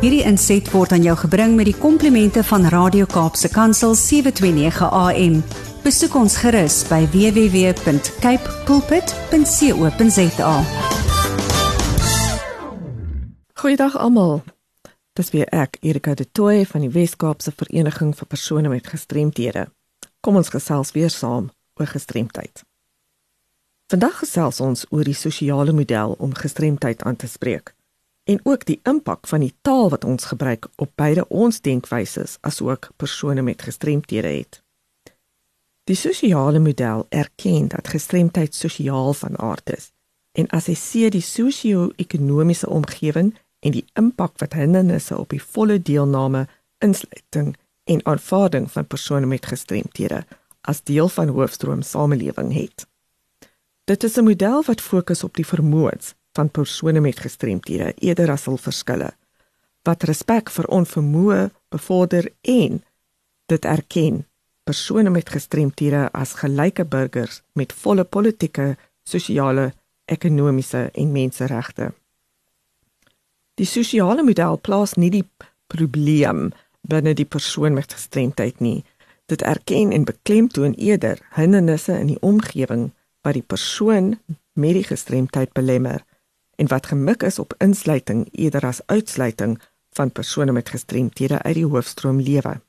Hierdie inset word aan jou gebring met die komplimente van Radio Kaapse Kansel 729 AM. Besoek ons gerus by www.cape pulpit.co.za. Goeiedag almal. Dis weer ek, Erika de Tooy van die Wes-Kaapse Vereniging vir persone met gestremthede. Kom ons gesels weer saam oor gestremdheid. Vandag gesels ons oor die sosiale model om gestremdheid aan te spreek en ook die impak van die taal wat ons gebruik op beide ons denkwyses asook persone met gestremthede het. Die sosiale model erken dat gestremdheid sosiaal van aard is en assesseer die sosio-ekonomiese omgewing en die impak wat hindernisse op die volle deelname, insluiting en aanvaarding van persone met gestremthede as deel van hoofstroom samelewing het. Dit is 'n model wat fokus op die vermoëns van persone met gestremthede eerder as hul verskille. Wat respek vir onvermoë bevorder en dit erken persone met gestremthede as gelyke burgers met volle politieke, sosiale, ekonomiese en menseregte. Die sosiale model plaas nie die probleem binne die persoon met gestremdheid nie. Dit erken en beklemtoon eerder hindernisse in die omgewing wat die persoon met die gestremdheid belemmer en wat gemik is op insluiting eerder as uitsluiting van persone met gestremthede uit die hoofstroom lewe.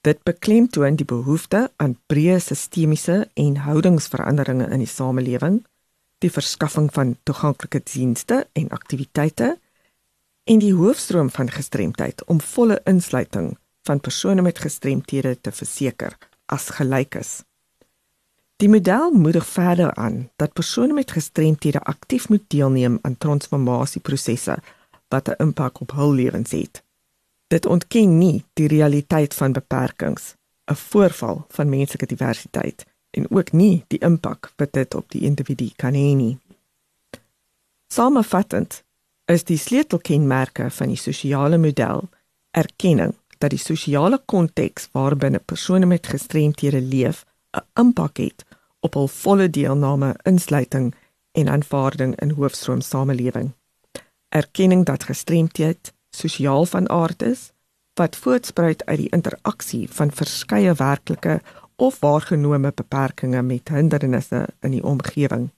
Dit beklemtoon die behoefte aan breë sistemiese en houdingsveranderinge in die samelewing, die verskaffing van toeganklike dienste en aktiwiteite en die hoofstroom van gestremdheid om volle insluiting van persone met gestremthede te verseker as gelykes. Die model moedig verder aan dat persone met gestremthede aktief moet deelneem aan transformasieprosesse wat 'n impak op hul lewens het. Dit ontken nie die realiteit van beperkings, 'n voorval van menslike diversiteit en ook nie die impak wat dit op die individu kan hê nie. Samevattend is die sleutelkenmerke van die sosiale model erkenning dat die sosiale konteks waarbinne persone met gestremthede leef 'n impak het op hul volle deelname, insluiting en aanvaarding in hoofstroom samelewing. Erkenning dat gestremdheid sosiaal van aard is wat voortspruit uit die interaksie van verskeie werklike of waargenome beperkings met hindernisse in die omgewing.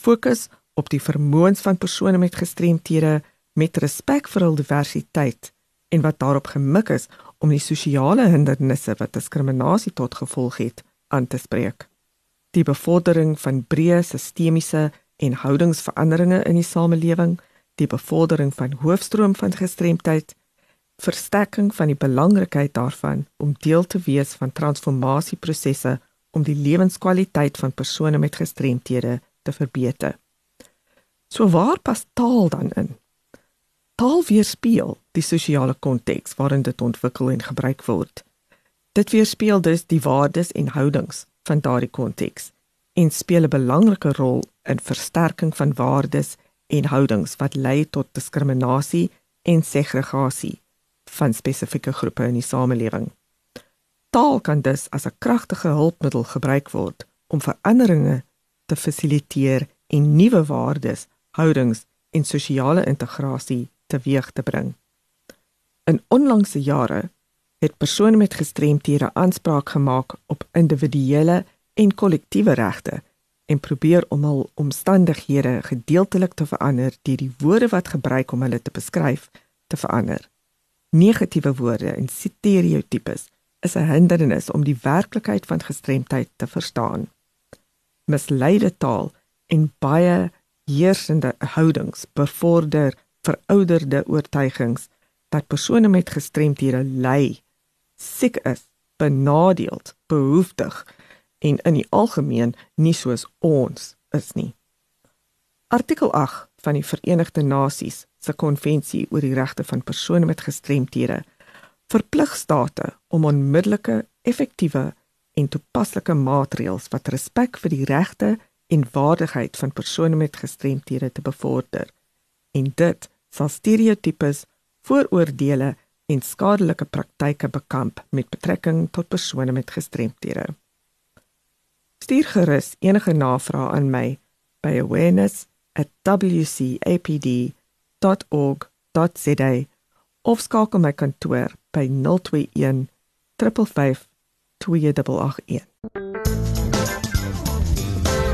Fokus op die vermoëns van persone met gestremthede met respek vir hul diversiteit en wat daarop gemik is om die sosiale hindernisse wat diskriminasie tot gevolg het aan te spreek. Die bevordering van breë sistemiese en houdingsveranderinge in die samelewing, die bevordering van hoofstroom van gestremdheid, versterking van die belangrikheid daarvan om deel te wees van transformasieprosesse om die lewenskwaliteit van persone met gestremthede te verbeter. So waar pas taal dan in? Taal weerspieël die sosiale konteks waarin dit ontwikkel en gebruik word. Dit weerspieël dus die waardes en houdings van daardie konteks en speel 'n belangrike rol in versterking van waardes en houdings wat lei tot diskriminasie en segregasie van spesifieke groepe in die samelewing. Taal kan dus as 'n kragtige hulpmiddel gebruik word om veranderinge te fasiliteer en nuwe waardes, houdings en sosiale integrasie teweeg te bring. In onlangse jare het persone met gestremthede aanspraak gemaak op individuele en kollektiewe regte en probeer om hul omstandighede gedeeltelik te verander deur die woorde wat gebruik om hulle te beskryf te verander. Negatiewe woorde en stereotypes is 'n hindernis om die werklikheid van gestremdheid te verstaan. Misleide taal en baie heersende houdings bevorder verouderde oortuigings dat persone met gestremthede ly siek is, benadeeld, behoeftig en in die algemeen nie soos ons is nie. Artikel 8 van die Verenigde Nasies se konvensie oor die regte van persone met gestremthede verplig state om onmiddellike, effektiewe en toepaslike maatreëls wat respek vir die regte en waardigheid van persone met gestremthede te bevorder en dit sal stereotypes, vooroordeele en skadelike praktyke bekamp met betrekking tot persone met gestremthede. Stuur gerus enige navrae aan my by awareness@wcapd.org.za of skakel my kantoor by 021 355 2881.